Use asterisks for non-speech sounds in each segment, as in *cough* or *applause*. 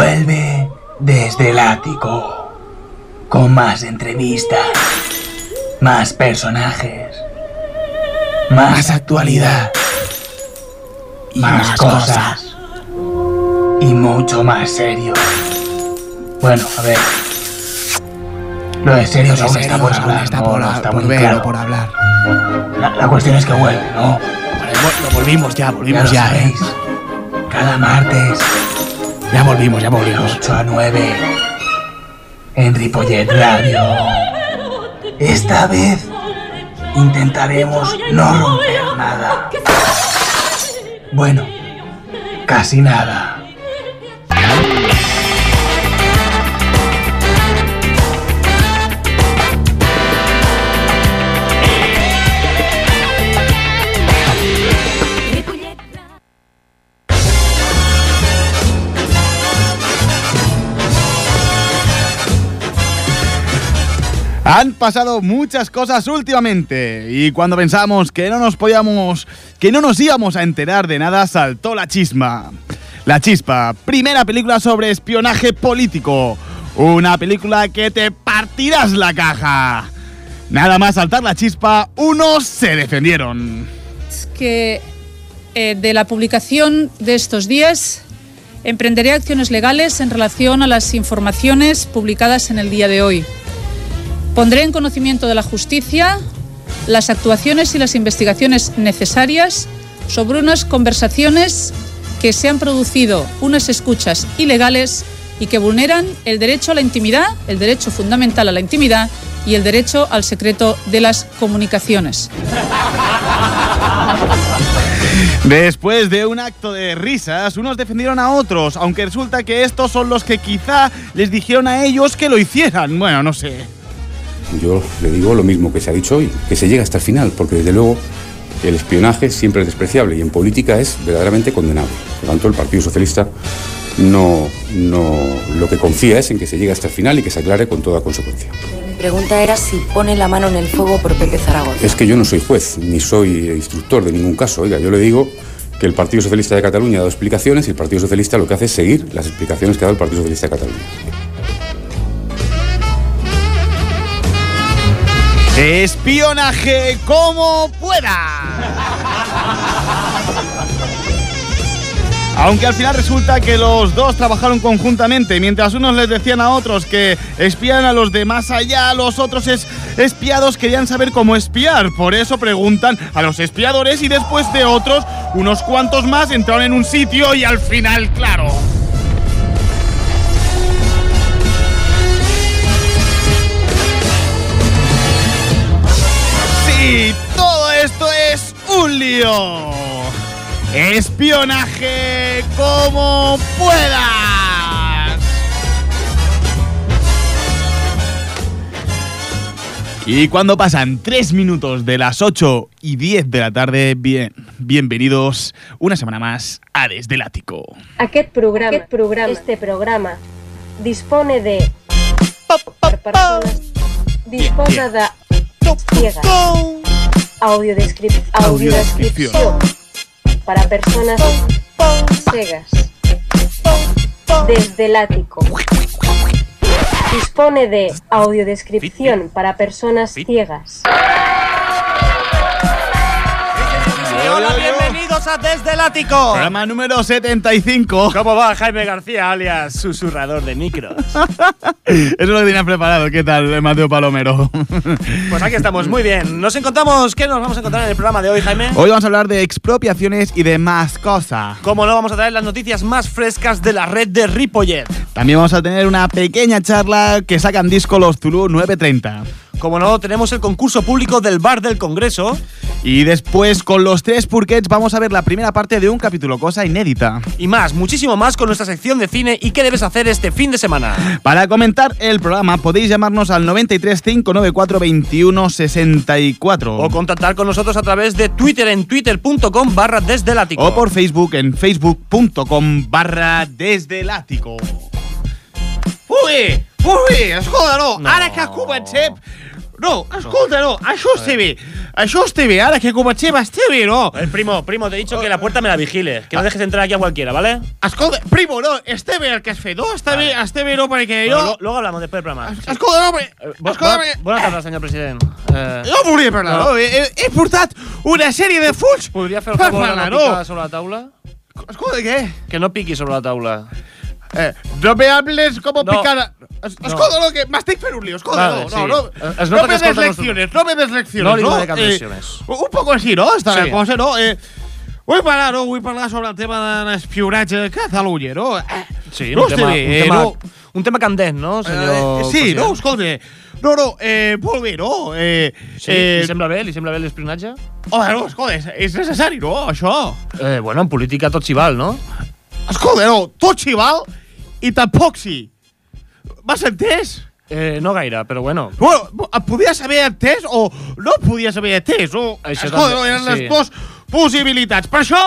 Vuelve desde el ático. Con más entrevistas. Más personajes. Más actualidad. Más cosas. Y mucho más serio. Bueno, a ver. Lo de serio aún está por hablar. está por, no está por muy claro. por hablar. La, la cuestión es que vuelve, ¿no? Lo volvimos ya, Ya volvimos lo ya, ¿eh? Cada martes, Ya volvimos, ya volvimos. 8 a 9. En Ripollet Radio. Esta vez intentaremos no romper nada. Bueno, casi nada. Han pasado muchas cosas últimamente y cuando pensamos que no nos podíamos, que no nos íbamos a enterar de nada, saltó la chisma. La Chispa, primera película sobre espionaje político. Una película que te partirás la caja. Nada más saltar la chispa, unos se defendieron. que eh, de la publicación de estos días emprenderé acciones legales en relación a las informaciones publicadas en el día de hoy. Pondré en conocimiento de la justicia las actuaciones y las investigaciones necesarias sobre unas conversaciones que se han producido, unas escuchas ilegales y que vulneran el derecho a la intimidad, el derecho fundamental a la intimidad y el derecho al secreto de las comunicaciones. Después de un acto de risas, unos defendieron a otros, aunque resulta que estos son los que quizá les dijeron a ellos que lo hicieran. Bueno, no sé. Yo le digo lo mismo que se ha dicho hoy, que se llega hasta el final, porque desde luego el espionaje siempre es despreciable y en política es verdaderamente condenable. Por lo tanto, el Partido Socialista no, no lo que confía es en que se llegue hasta el final y que se aclare con toda consecuencia. Mi pregunta era si pone la mano en el fuego por Pepe Zaragoza. Es que yo no soy juez, ni soy instructor de ningún caso. Oiga, yo le digo que el Partido Socialista de Cataluña ha dado explicaciones y el Partido Socialista lo que hace es seguir las explicaciones que ha dado el Partido Socialista de Cataluña. Espionaje como pueda. Aunque al final resulta que los dos trabajaron conjuntamente, mientras unos les decían a otros que espían a los de más allá, los otros es- espiados querían saber cómo espiar. Por eso preguntan a los espiadores y después de otros, unos cuantos más entraron en un sitio y al final, claro. Espionaje como puedas. Y cuando pasan 3 minutos de las 8 y 10 de la tarde, bien, bienvenidos una semana más a Desde el Ático. Aquest programa, aquest programa, este programa, dispone de... disposa ciegas, audiodescrip audiodescripció para personas ciegas, desde el ático. Dispone de audiodescripción para personas ciegas. Hola, bienvenidos a Desde el Ático. Programa número 75. ¿Cómo va Jaime García, alias susurrador de micros? *laughs* Eso es lo que tenía preparado. ¿Qué tal, Mateo Palomero? Pues aquí estamos, muy bien. Nos encontramos, ¿qué nos vamos a encontrar en el programa de hoy, Jaime? Hoy vamos a hablar de expropiaciones y de más cosas. Como no, vamos a traer las noticias más frescas de la red de Ripollet. También vamos a tener una pequeña charla que sacan disco los Zulu 930. Como no, tenemos el concurso público del Bar del Congreso. Y después, con los tres Purkets, vamos a ver la primera parte de un capítulo, cosa inédita. Y más, muchísimo más con nuestra sección de cine y qué debes hacer este fin de semana. Para comentar el programa, podéis llamarnos al 93 594 21 64. O contactar con nosotros a través de Twitter en twitter.com barra desde el ático. O por Facebook en facebook.com barra desde el ático. Ui, ui, escolta, no. No. Ara que no, escolta, no, això està bé. Això està bé, ara que comencem està bé, no? El primo, primo, te he dicho que la puerta me la vigile. Que no dejes entrar aquí a cualquiera, ¿vale? Escolta, primo, no, està bé el que has fet, no? Està bé, està bé, no, perquè jo... luego hablamos después del programa. Escolta, no, perquè... Eh, Escolta, perquè... bona tarda, senyor president. Eh, Jo volia parlar, No. no? He, portat una sèrie de fulls podria fer el favor de no no? picar sobre la taula? Escolta, què? Que no piqui sobre la taula. Eh, no me hables como No. picada. Es, escolta, no, que m'estic fent un lío, escolta, Vale, no, sí. no, Eh, es no me des lecciones, no me des lecciones, No li no? Eh, un poco així, no? Està Sí. la cosa, no? Eh, vull parlar, no? Vull parlar sobre el tema de l'espionatge a Catalunya, no? Eh, Sí, no un, tema, bé, un, eh, tema, no? un tema candent, no, senyor Eh, sí, president? no, escolta, no, no, eh, molt bé, no? Eh, Sí, eh, li sembla bé? Li sembla bé l'espionatge? home, no, escolta, és, és necessari, no, això? Eh, bueno, en política tot s'hi val, no? Escolta, no, tot s'hi val i tampoc sí. M'has entès? Eh, no gaire, però bueno. Bueno, et podies haver entès o no podies haver entès. O, Això escolta, també, no, eren sí. les dues possibilitats. Per això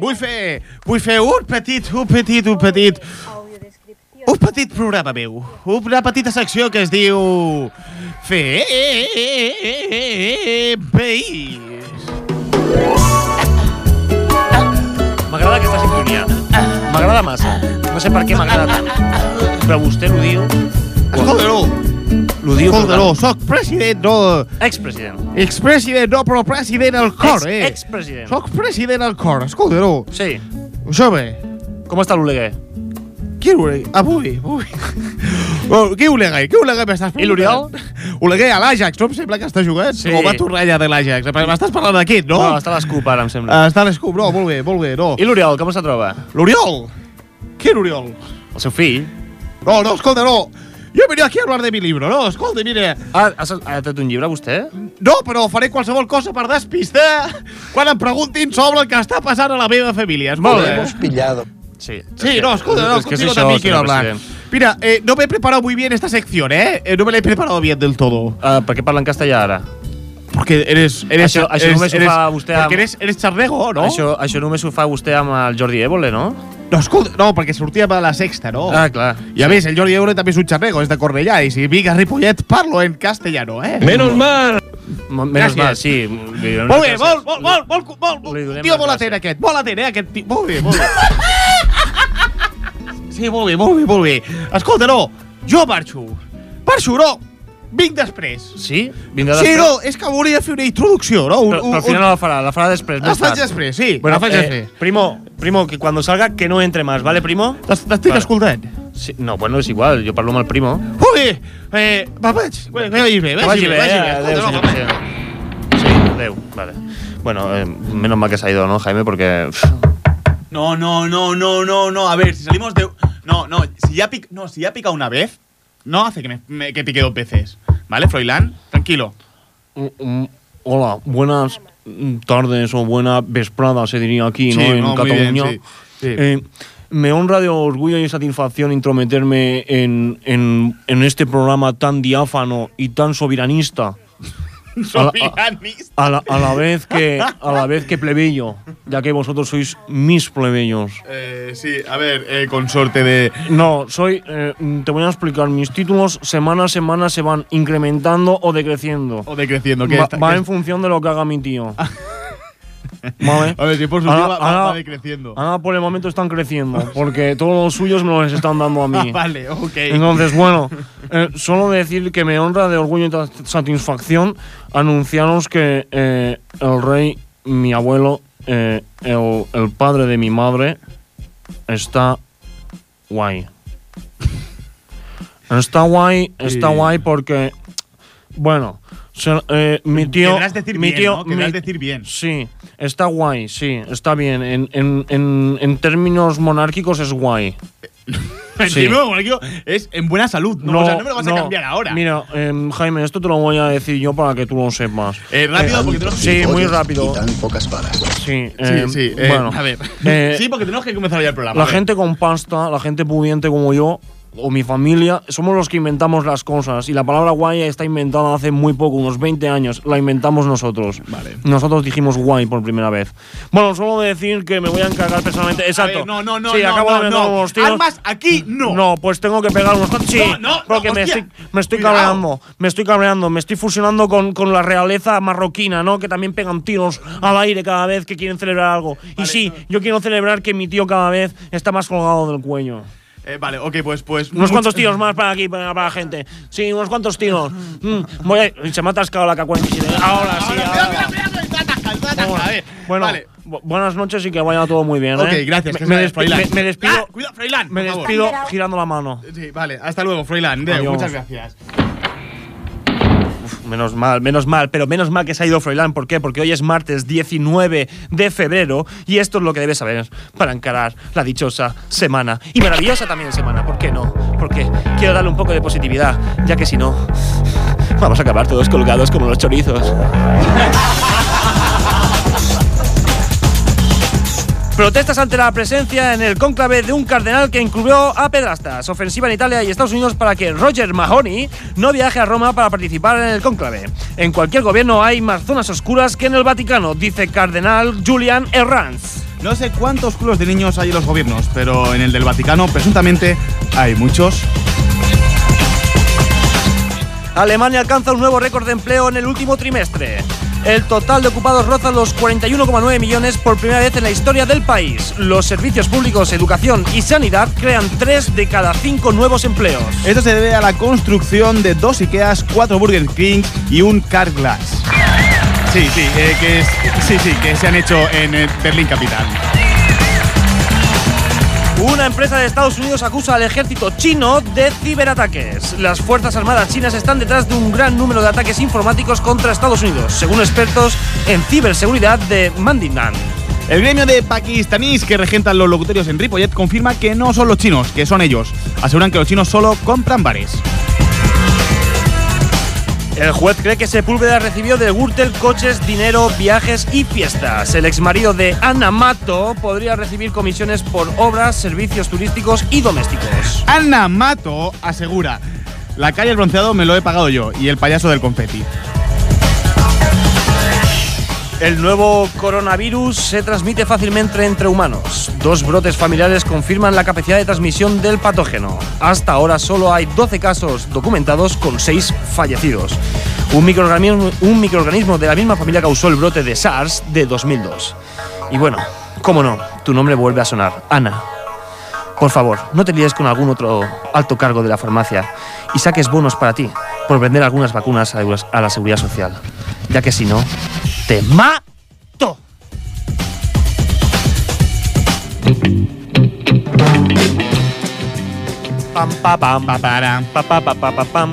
vull fer, vull fer un petit, un petit, un petit, un petit programa meu. Una petita secció que es diu... Fer país. M'agrada massa. No sé per què m'agrada tant. Però vostè l'ho diu... Escolta, no, L'ho diu... escolta, no, soc president, no... Expresident. Expresident, no, però president al cor, Ex- eh? Expresident. Soc president al cor, escolta, no. Sí. Això bé. Com està l'Oleguer? Qui Oleguer? Avui, avui. *laughs* Oh, qui Oleguer? Qui Oleguer m'estàs I l'Oriol? Oleguer a l'Ajax, no? Em sembla que està jugant. Sí. O va tornar allà de l'Ajax. M'estàs parlant d'aquest, no? No, està a l'escup ara, em sembla. Ah, està a l'escup, no? Molt bé, molt bé, no. I l'Oriol, com se troba? L'Oriol? Quin Oriol? El seu fill. No, no, escolta, no. Yo he venido aquí a hablar de mi libro, no? Escolta, mire... Ah, has, ha tret un llibre, vostè? No, però faré qualsevol cosa per despistar quan em preguntin sobre el que està passant a la meva família. Molt Escolta. bé. pillado. Sí. Sí, no, escolta, no, es que es contigo también quiero hablar. president. Mira, eh, no me he preparado muy bien esta sección, ¿eh? Eh, No me la he preparado bien del todo. Ah, per què parla en castellà ara? Porque eres. eres Això- això eres, només ho eres, fa vostè amb- Perquè eres, eres xarnego, no? Això, això només ho fa vostè amb el Jordi Évole, no? No, escolta, no, perquè sortia a la sexta, no? Ah, clar. I a més, el Jordi Eure també és un xarnego, és de Cornellà, i si vinc a Ripollet parlo en castellano, eh? Menos mal. Menos Gràcies. mal, sí. Molt bé, molt, gràcies. molt, molt, molt, molt, molt, donem tio molt atent aquest, molt atent, eh, aquest tio, molt bé, molt bé. *laughs* Sí, molt bé, molt bé, molt bé. Escolta, no, jo marxo. Marxo, no, vinc després. Sí? Vindrà Sí, després? no, és que volia fer una introducció, no? Un, Però, però al final no la farà, la farà després. La més faig tard. després, sí, Bueno, la faig eh, després. primo, primo, que cuando salga que no entre más, ¿vale, primo? T'estic Vale. escoltant. Sí, no, bueno, és igual, jo parlo amb el primo. Bé, eh, va, vaig. Que vagi bé, Que vagi bé, vagi bé. adéu, Escolta, senyor no, va. president. Sí, adéu, vale. Bueno, eh, menos mal que se ha ido, ¿no, Jaime? Porque... pff, No, no, no, no, no, no. A ver, si salimos de. No, no. Si ya pica, no, si ya pica una vez, no hace que, me, me- que pique dos veces. ¿Vale, Froilán? Tranquilo. mm, mm, hola, buenas mm, tardes o buena vesprada, se diría aquí, ¿no? Sí, en no, muy bien, Cataluña. sí, sí. Eh, me honra de orgullo y satisfacción intrometerme en, en, en este programa tan diáfano y tan soberanista. *laughs* Soberanista. A la, a la vez que a la vez que plebeyo, ya que vosotros sois mis plebeyos. Eh, sí, a ver, eh, consorte de. No, soy. eh, te voy a explicar. Mis títulos semana a semana se van incrementando o decreciendo. O decreciendo, que Va, está- va en función de lo que haga mi tío. *laughs* ¿Vale? A ver, si por su Ahora- va, ahora- decreciendo. Ahora por el momento están creciendo, porque todos los suyos me los están dando a mí. *laughs* Vale, ok. Entonces, bueno, eh, solo decir que me honra de orgullo y satisfacción anunciaros que eh, el rey, mi abuelo, eh, el, el padre de mi madre, está guay. Está guay, está Sí. guay porque, bueno, se- eh, mi tío... Querrás decir mi bien, tío, ¿no? Mi- decir bien. Sí, está guay, sí, está bien. En, en, en, en términos monárquicos es guay. *laughs* Sí. Encima, bueno, digo, es en buena salud, ¿no? o sea, no me lo vas a cambiar ahora. Mira, em, Jaime, esto te lo voy a decir yo para que tú lo sepas. Eh, rápido, porque tenemos Sí, muy rápido. Y tan pocas balas. Sí, Sí, em, sí, eh, bueno. a ver. eh, *laughs* sí, porque tenemos que comenzar ya el programa. la gente con pasta, la gente pudiente como yo, o mi familia, somos los que inventamos las cosas. Y la palabra guay está inventada hace muy poco, unos 20 años. La inventamos nosotros. Vale. Nosotros dijimos guay por primera vez. Bueno, solo decir que me voy a encargar personalmente. Exacto. Ver, no, no, no, Sí, no, acabo no, de meter no. unos tiros. Armas aquí no. No, pues tengo que pegar unos. Sí, No, no, no, porque me, estoy, me estoy Cuidado. cabreando. Me estoy cabreando. Me estoy fusionando con, con la realeza marroquina, ¿no? Que también pegan tiros al aire cada vez que quieren celebrar algo. y sí, yo quiero celebrar que mi tío cada vez está más colgado del cuello. Eh, vale, ok, pues. pues Unos mucho- cuantos tiros más para aquí, para, para la gente. Sí, unos cuantos tiros. Mm, voy a- se me ha atascado la K-47. Ahora sí, Ahora, ahora. mira, mira, mira, está atascado, está atascado. A ver, Bueno, vale. buenas noches y que vaya todo muy bien. Ok, ¿eh? gracias. Me, despido, Ah, cuidado, me despido girando la mano. Sí, vale, hasta luego, Adiós. muchas gracias. Menos mal, menos mal, pero menos mal que se ha ido Froilán. ¿Por qué? Porque hoy es martes 19 de febrero y esto es lo que debes saber para encarar la dichosa semana. Y maravillosa también semana, ¿por qué no? Porque quiero darle un poco de positividad, ya que si no, vamos a acabar todos colgados como los chorizos. Protestas ante la presencia en el cónclave de un cardenal que incluyó a pedrastas. Ofensiva en Italia y Estados Unidos para que Roger Mahoney no viaje a Roma para participar en el cónclave. En cualquier gobierno hay más zonas oscuras que en el Vaticano, dice cardenal Julian Herranz. No sé cuántos culos de niños hay en los gobiernos, pero en el del Vaticano presuntamente hay muchos. Alemania alcanza un nuevo récord de empleo en el último trimestre. El total de ocupados roza los 41,9 millones por primera vez en la historia del país. Los servicios públicos, educación y sanidad crean 3 de cada 5 nuevos empleos. Esto se debe a la construcción de dos Ikeas, cuatro Burger King y un Carglass. Sí, sí, eh, que es- sí, sí, que se han hecho en eh, Berlín capital. Una empresa de Estados Unidos acusa al ejército chino de ciberataques. Las Fuerzas Armadas chinas están detrás de un gran número de ataques informáticos contra Estados Unidos, según expertos en ciberseguridad de Mandinan. El gremio de pakistaníes que regentan los locutorios en Ripollet confirma que no son los chinos, que son ellos. Aseguran que los chinos solo compran bares. El juez cree que Sepúlveda recibió de Gürtel coches, dinero, viajes y fiestas. El exmarido de Ana Mato podría recibir comisiones por obras, servicios turísticos y domésticos. Ana Mato asegura, la calle El Bronceado me lo he pagado yo y el payaso del confeti. El nuevo coronavirus se transmite fácilmente entre humanos. Dos brotes familiares confirman la capacidad de transmisión del patógeno. Hasta ahora solo hay 12 casos documentados con 6 fallecidos. Un microorganismo, de la misma familia causó el brote de SARS de 2002. Y bueno, cómo no, tu nombre vuelve a sonar, Ana. Por favor, no te líes con algún otro alto cargo de la farmacia y saques bonos para ti por vender algunas vacunas a la seguridad social, ya que si no, te mato. Pam, pa, pam, pa, param, pa, pa, pa, pa, pa, pam.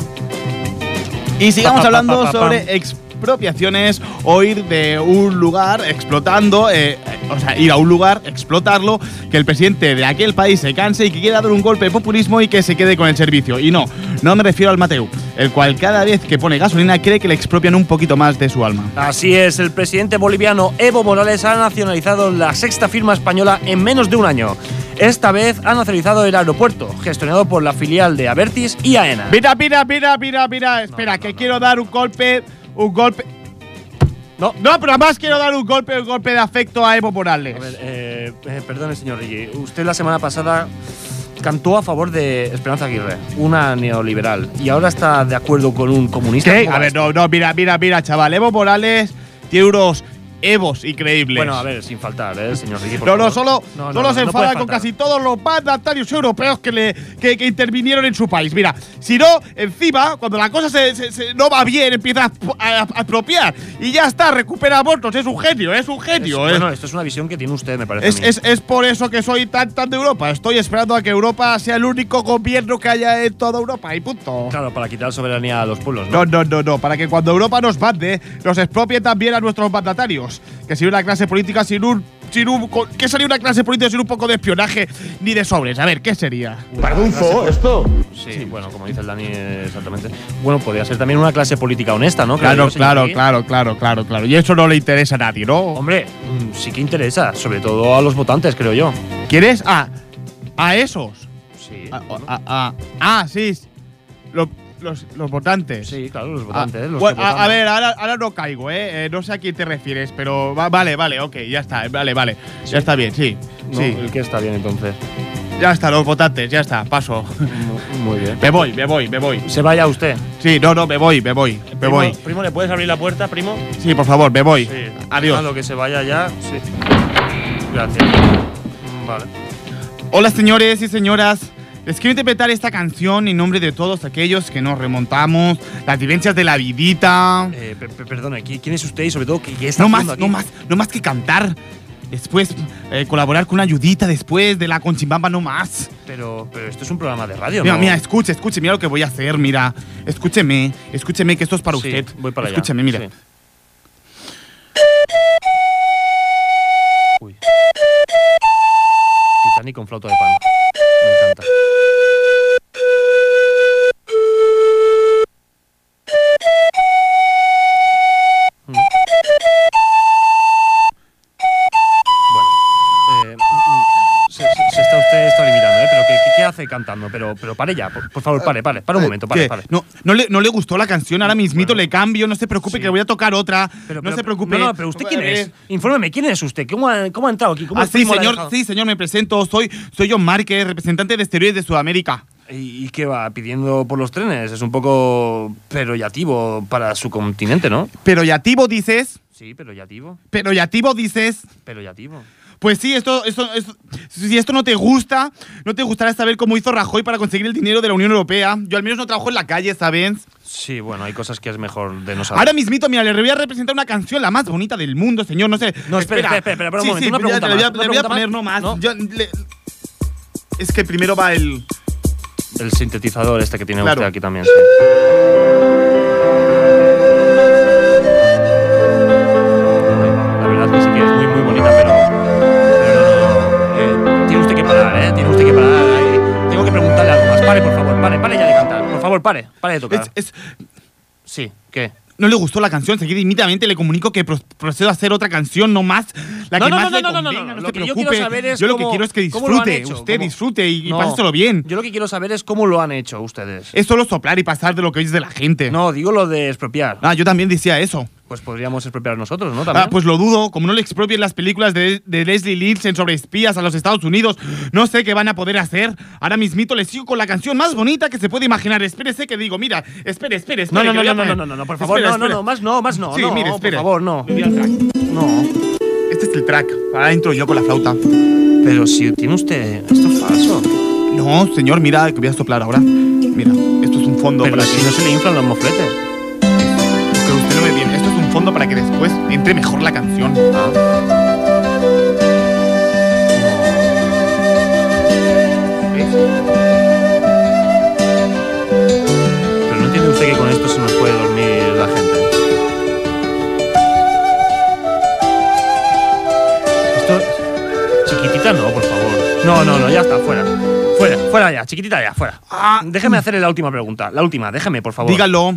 Y sigamos hablando sobre expropiaciones o ir de un lugar explotando, eh, o sea, ir a un lugar, explotarlo, que el presidente de aquel país se canse y que quiera dar un golpe de populismo y que se quede con el servicio. Y no, no me refiero al Mateu, el cual cada vez que pone gasolina cree que le expropian un poquito más de su alma. Así es, el presidente boliviano Evo Morales ha nacionalizado la sexta firma española en menos de un año. Esta vez ha nacionalizado el aeropuerto, gestionado por la filial de Abertis y AENA. Mira, mira, mira, mira, mira, espera, que quiero dar un golpe, un golpe. No, No, pero además quiero dar un golpe, un golpe de afecto a Evo Morales. A ver, eh, eh, perdone, señor Rigi. Usted la semana pasada cantó a favor de Esperanza Aguirre, una neoliberal, y ahora está de acuerdo con un comunista. ¿Qué? ¿Cómo A ver, no, no, mira, mira, mira, chaval. Evo Morales tiene unos Evos increíbles. Bueno, a ver, sin faltar, ¿eh, señor por No, no, solo, No, no, solo no, se enfada con casi todos los mandatarios europeos que, le, que, que intervinieron en su país. Mira, si no, encima, cuando la cosa se, se- se- no va bien, empieza a, a- a expropiar. Y ya está, recupera votos. Es un genio, es un genio. es- bueno, esto es una visión que tiene usted, me parece. es, a mí. es- es por eso que soy tan, tan de Europa. Estoy esperando a que Europa sea el único gobierno que haya en toda Europa y punto. Claro, para quitar soberanía a los pueblos, No, ¿no? no, no, no. Para que cuando Europa nos mande, nos expropie también a nuestros mandatarios. Que sería una clase política sin un. Sin un con- ¿Qué sería una clase política sin un poco de espionaje ni de sobres? A ver, ¿qué sería? Sí, bueno, como dice el Dani, exactamente. Bueno, podría ser también una clase política honesta, ¿no? Claro, claro, claro, claro, claro, claro. Y eso no le interesa a nadie, ¿no? Hombre, mm, sí que interesa, sobre todo a los votantes, creo yo. ¿Quieres? Ah, a esos. Sí. Ah, bueno. ah, ah, sí. Lo- los, los votantes. Sí, claro, los Ah, votantes. los bueno, que a, ver, ahora, ahora no caigo, ¿eh? Eh, No sé a quién te refieres, pero va- vale, vale, ok, ya está, vale, vale. Ya está bien, sí. No, sí. el que está bien entonces. Ya está, los votantes, ya está, paso. Mu- Muy bien. Me voy, me voy, me voy. Se vaya usted. Sí, no, no, me voy, me voy, me Primo, voy. Primo, ¿le puedes abrir la puerta, primo? Sí, por favor, me voy. Sí. Adiós. Déjalo que se vaya ya. Sí. Gracias. Vale. Hola, señores y señoras. Les quiero interpretar esta canción en nombre de todos aquellos que nos remontamos, las vivencias de la vidita. Eh, pe- pe- perdone, ¿qui- ¿quién es usted y sobre todo qué, está No más, aquí? no más, no más que cantar. Después, eh, colaborar con una ayudita después de la conchimbamba, no más. Pero, pero esto es un programa de radio, Mira, ¿no? mira, escuche, escuche, mira lo que voy a hacer, mira. Escúcheme, escúcheme que esto es para Sí, usted. voy para allá. Escúcheme, mira. Sí. Uy. Titanic con flauta de pan. Me encanta. Hace cantando? Pero, pero pare ya, por, por favor, pare, pare, para un momento, pare, pare. No, no, le, no le gustó la canción, ahora mismito Bueno. le cambio, no se preocupe Sí. que voy a tocar otra. Pero, no pero- se preocupe. No, no, pero ¿usted quién Eh, es? Infórmeme, ¿quién es usted? ¿Cómo ha, cómo ha entrado aquí? ¿Cómo Ah, sí, señor, sí, señor, me presento. Soy, soy John Márquez, representante de Esteroides de Sudamérica. ¿Y, qué va? ¿Pidiendo por los trenes? Es un poco peroyativo para su continente, ¿no? Pero yativo dices, Sí, peroyativo. pero yativo dices. Peroyativo. Pues sí, esto, esto, esto- si esto no te gusta, no te gustará saber cómo hizo Rajoy para conseguir el dinero de la Unión Europea. Yo al menos no trabajo en la calle, ¿sabes? Sí, bueno, hay cosas que es mejor de no saber. Ahora mismito, mira, le voy a representar una canción, la más bonita del mundo, señor, no sé. No, espera, espera, espera, espera, un Sí, momento, sí, una ya pregunta le voy a, más, le voy a pregunta poner más. no más. ¿No? Yo le- es que primero va el... El sintetizador este que tiene Claro. usted aquí también, sí. La verdad que sí que es muy, muy bonita. Pero Pare, pare, ya de cantar. Por favor, pare, pare de tocar. es- es- Sí, ¿qué? no le gustó la canción, seguid inmediatamente le comunico que pro- procedo a hacer otra canción, no más. La No, que no, más no, le no, no, no, convenga, no, no, lo se que yo preocupe. quiero saber es Yo lo que quiero es que disfrute, usted cómo- disfrute y, y páseselo bien. Yo lo que quiero saber es cómo lo han hecho ustedes. Es solo soplar y pasar de lo que oís de la gente. No, digo lo de expropiar. Ah, yo también decía eso. Pues podríamos expropiar nosotros, ¿no? También. Ah, pues lo dudo. Como no le expropien las películas de, de Leslie Nielsen sobre espías a los Estados Unidos, no sé qué van a poder hacer. Ahora mismito le sigo con la canción más bonita que se puede imaginar. Espérese que digo, mira, espere, espere, espere. No, no, no, no, no, no, no, no, por favor, Espera, no, no, espera. no, más no, más no, Sí, no, mire, por espere. favor, no. No. Este es el track. Ahora entro yo con la flauta. Pero si tiene usted. Esto es falso. No, señor, mira, que voy a soplar ahora. Mira, esto es un fondo Pero para si que, no se le inflan los mofletes. Fondo para que después entre mejor la canción. ¿Ves? Pero no entiende usted que con esto se nos puede dormir la gente. Esto. Chiquitita no, por favor. No, no, no, ya está, fuera. Fuera, fuera ya, chiquitita ya, fuera. Ah, Déjeme hacerle la última pregunta. La última, déjeme, por favor. dígalo.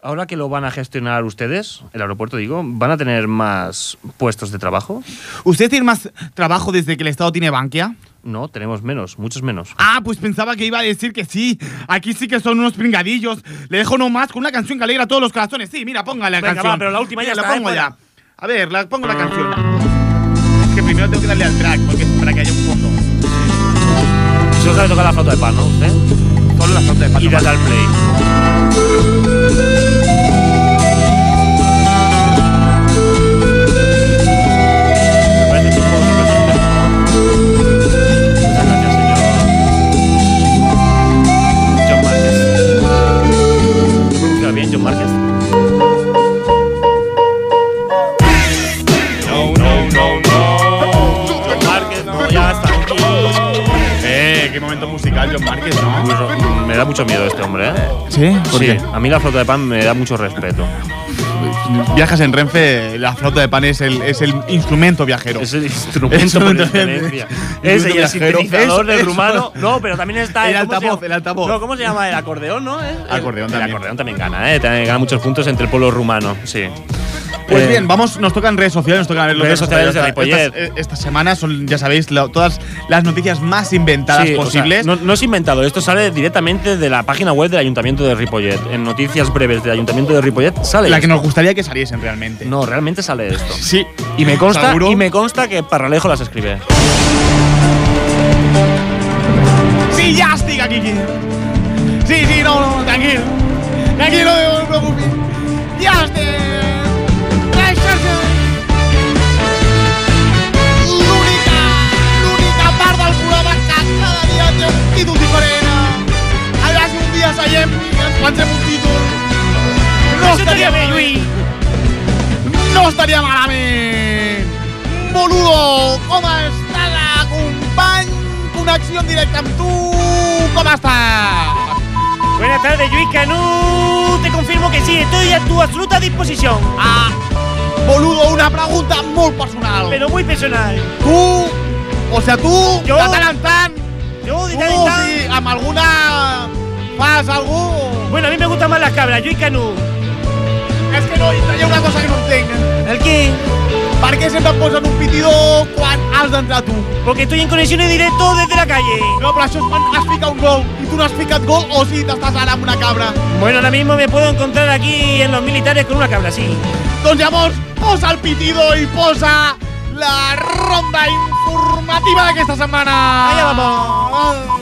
Ahora que lo van a gestionar ustedes, el aeropuerto digo, ¿van a tener más puestos de trabajo? ¿Usted tiene más trabajo desde que el Estado tiene Bankia? No, tenemos menos, muchos menos. Ah, pues pensaba que iba a decir que sí. Aquí sí que son unos pringadillos. Le dejo nomás con una canción que alegra a todos los corazones. Sí, mira, póngale la Venga, canción. va, pero la última ya La ¿eh? pongo ya. A ver, la, pongo la canción. Es que primero tengo que darle al track porque es para que haya un fondo. Solo sabe tocar la flauta de pan, ¿no? ¿Usted? Solo la flauta de pan. Y dale al play. ¿Por Sí, qué? a mí la flauta de pan me da mucho respeto. Viajas en Renfe, la flauta de pan es el, es el instrumento viajero. Es el *laughs* instrumento por excelencia. *laughs* y el sintetizador Eso, del rumano. No, pero también está El ¿cómo se altavoz, el. No, ¿cómo se llama? El acordeón, ¿no? El- Acordeón el, también. acordeón también gana, ¿eh? También gana muchos puntos entre el pueblo rumano, sí. Pues Eh, bien, vamos, nos tocan redes sociales, nos tocan Redes nos sociales de Ripollet. esta, esta semana son, ya sabéis, la- todas las noticias más inventadas Sí, o sea, posibles. no, no es inventado, esto sale directamente de la página web del Ayuntamiento de Ripollet. En noticias breves del Ayuntamiento de Ripollet sale la que nos gustaría que saliesen realmente. No, realmente sale esto. *laughs* Sí. Y me consta, ¿Seguro? y me consta que Parralejo las escribe. Sí, ya estic aquí. Sí, sí, no, no, tranquilo. Tranquilo, no te preocupes. Ja estic. Pensem un títol. No estaria bé, Lluís. No estaria malament. Boludo, com estàs, company? Connexió en directe amb tu. Com estàs? Buenas tardes, Luis Canú. Te confirmo que sí, estoy a tu absoluta disposición. Ah, boludo, una pregunta molt personal. Pero muy personal. Tu, o sea, tu, Jo? de tant, Yo, de amb alguna... fas algú? Bueno, a mí me gustan más las cabras, Luis Canú. És que no, hi ha una cosa que no entenc. ¿El qué? Per què sempre em posen un pitidor quan has d'entrar tu? Porque estoy en conexión en directo desde la calle. No, però això és quan has ficat un gol i tu no has ficat gol o si t'estàs ara amb una cabra. Bueno, ahora mismo me puedo encontrar aquí en los militares con una cabra, sí. Doncs llavors, posa el pitidor i posa la ronda informativa d'aquesta setmana. Allá vamos.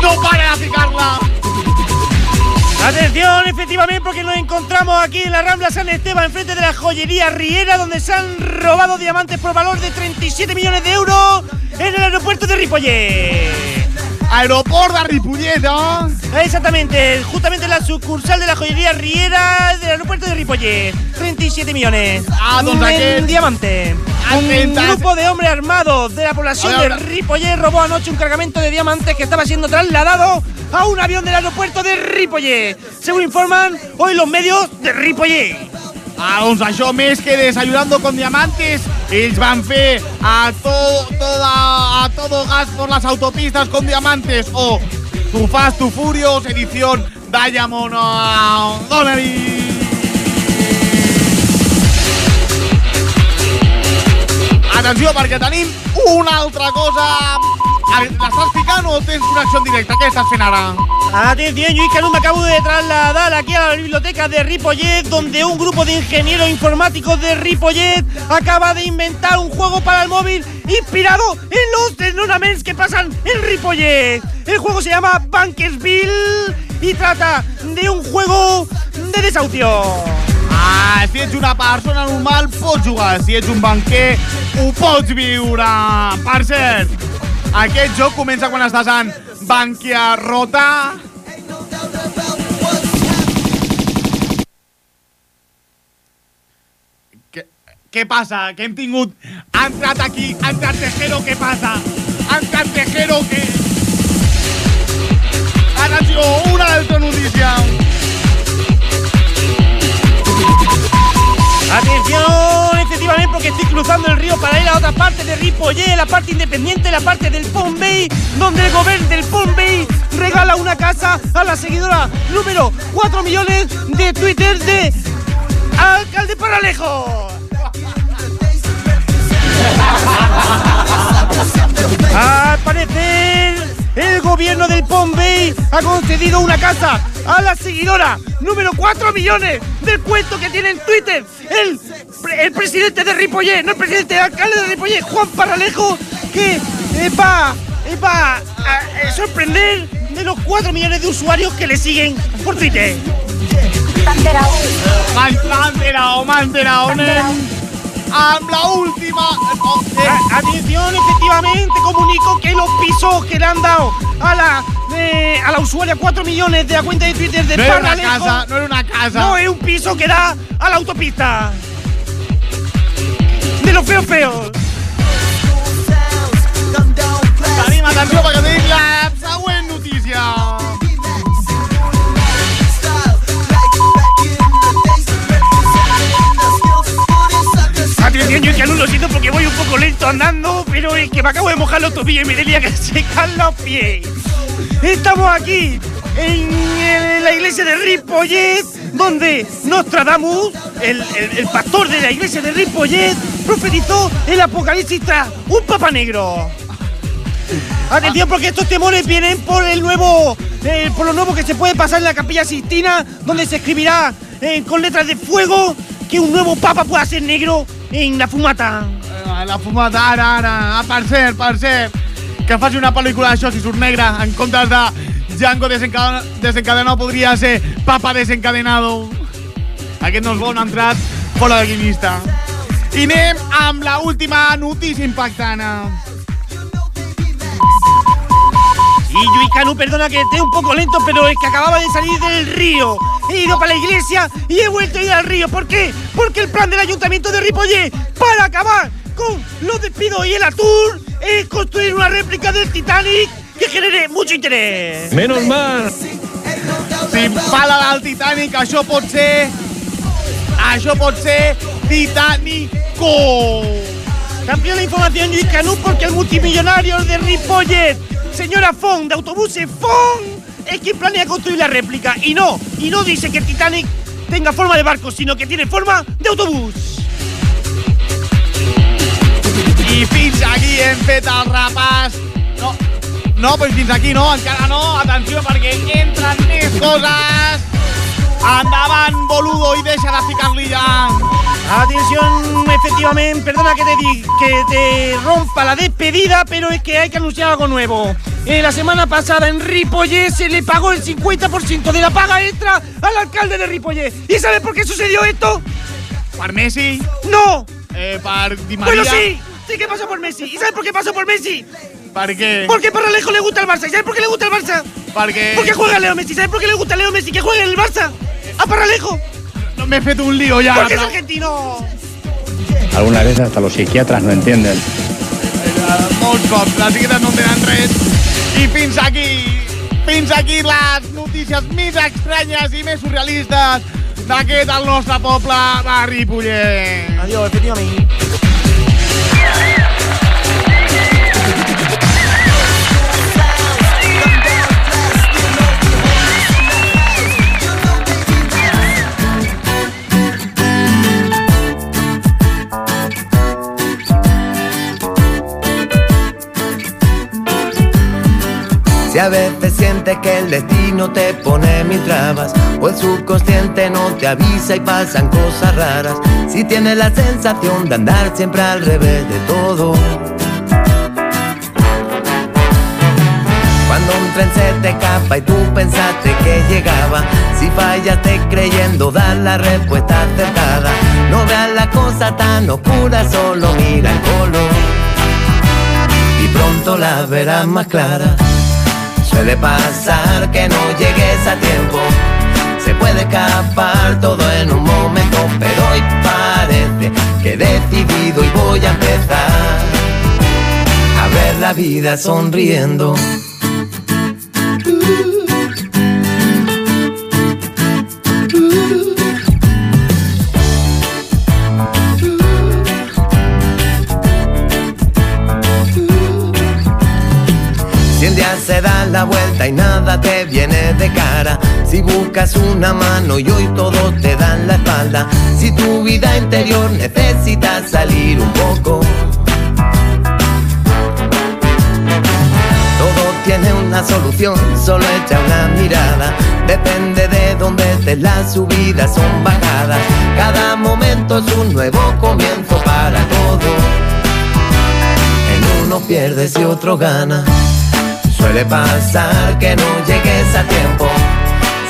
No para de ficar-la. Atención, efectivamente, porque nos encontramos aquí en la Rambla San Esteban, enfrente de la joyería Riera, donde se han robado diamantes por valor de 37 millones de euros en el aeropuerto de Ripollet. Aeroport de Ripollet, no? Exactamente, justamente en la sucursal de la joyería Riera del aeropuerto de Ripollet. 37 millones. Ah, doncs en aquest- diamante. Un Atentas. grupo de hombres armados de la población de Ripollet robó anoche un cargamento de diamantes que estaba siendo trasladado a un avión del aeropuerto de Ripollet. Según informan hoy los medios de Ripollet. Ah, doncs això més que desayunando con diamantes, ells van a, to, toda, a todo gas por las autopistas con diamantes o Tu Fast, Tu Furious, edición Diamond oh, Donnery. Atenció, perquè tenim una altra cosa. A L'estàs ficant o tens connexió en directe? Què estàs? Atención, Luis Canú, me acabo de trasladar aquí a la biblioteca de Ripollet, donde un grupo de ingenieros informáticos de Ripollet acaba de inventar un juego para el móvil inspirado en los desnonaments que pasan en Ripollet. El juego se llama Bankersville y trata de un juego de desahucio. Ah, si ets una persona normal, pots jugar. Si ets un banquer, ho pots viure. Per cert, aquest joc comença quan estàs en banquerrota. Què, què passa? Que hem tingut... Ha aquí, ha Tejero, què passa? Ha Tejero, què... Atenció, una altra notícia. Atención, efectivamente, porque estoy cruzando el río para ir a otra parte de Ripollet, la parte independiente, la parte del Pont Bay, donde el gobierno del Pont Bay regala una casa a la seguidora número 4 millones de Twitter de Alcalde Paralejo. Al parecer, el gobierno del Pont Bay ha concedido una casa a la seguidora número 4 millones del cuento que tiene en Twitter el, el presidente de Ripollet, no el presidente, el alcalde de Ripollet, Juan Paralejo, que eh, va, eh, va a eh, sorprender de los 4 millones de usuarios que le siguen por Twitter. Amb la última... eh, A- Atención, efectivamente comunico que los pisos que le han dado a la eh, a la usuaria 4 millones de la cuenta de Twitter de no era una casa, no era una casa. no es un piso que da a la autopista. De los feos feos. Perquè tenim la següent notícia. Atención, yo que no lo siento porque voy un poco lento andando, pero es que me acabo de mojar los tobillos y me tenía que *laughs* secar los pies. Estamos aquí en, en la iglesia de Ripollet, donde Nostradamus, el, el- el pastor de la iglesia de Ripollet, profetizó el apocalipsis tras un papa negro. Atención porque estos temores vienen por el nuevo, eh, por lo nuevo que se puede pasar en la capilla Sistina, donde se escribirá eh, con letras de fuego que un nuevo papa pueda ser negro en la fumata. Eh, La fumata, ara, ara. Ah, per cert, per cert, que faci una pel·lícula d'això si surt negra en comptes de Django desencadena- desencadenado podria ser Papa desencadenado. Aquest no és bo, no ha entrat fora de guionista. I anem amb la última notícia impactant. Y Yuicanu, perdona que esté un poco lento, pero es que acababa de salir del río. He ido para la iglesia y he vuelto a ir al río. ¿Por qué? Porque el plan del ayuntamiento de Ripollet para acabar con los despidos y el atur es construir una réplica del Titanic que genere mucho interés. Menos mal. Si pala del Titanic, això pot ser... Això pot ser Titanico. Cambió la información Yuicanu porque el multimillonario de Ripollet, señora Fong de autobuses Fong, es quien planea construir la réplica. Y no, y no dice que el Titanic tenga forma de barco, sino que tiene forma de autobús. I fins aquí hem fet el repàs. No, no, pues fins aquí no, encara no. Atenció, perquè entren més coses. Endavant, boludo, i deixa de ficar-li. Atención, efectivamente, perdona que te, di- que te rompa la despedida, pero es que hay que anunciar algo nuevo. Eh, la semana pasada en Ripollet se le pagó el 50% de la paga extra al alcalde de Ripollet. ¿Y sabes por qué sucedió esto? Per Messi? ¡No! Eh, per Di Maria? Bueno, sí, sí que pasó por Messi. ¿Y sabes por qué pasó por Messi? Per què? Porque a Paralejo le gusta el Barça. ¿Y sabes por qué le gusta el Barça? Perquè... Porque juega Leo Messi. ¿Sabes por qué le gusta Leo Messi? Que juegue en el Barça. A Paralejo. No m'he fet un lío ja. Porque es argentino. Algunas veces hasta los psiquiatras no entienden. molts cops, les xiquetes no en tenen res. I fins aquí, fins aquí les notícies més estranyes i més surrealistes d'aquest, el nostre poble de Ripollet. Adiós, efectivamente. A veces sientes que el destino te pone mil trabas o el subconsciente no te avisa y pasan cosas raras, si tienes la sensación de andar siempre al revés de todo. Cuando un tren se te escapa y tú pensaste que llegaba, si fallaste creyendo dar la respuesta acertada, no veas la cosa tan oscura, solo mira el color y pronto la verás más clara. Suele pasar que no llegues a tiempo. Se puede escapar todo en un momento, pero hoy parece que he decidido y voy a empezar a ver la vida sonriendo. La vuelta y nada te viene de cara, si buscas una mano y hoy todos te dan la espalda, si tu vida interior necesita salir un poco. Todo tiene una solución, solo echa una mirada. Depende de dónde estés, las subidas son bajadas. Cada momento es un nuevo comienzo para todo. En uno pierdes y otro gana. Suele pasar que no llegues a tiempo.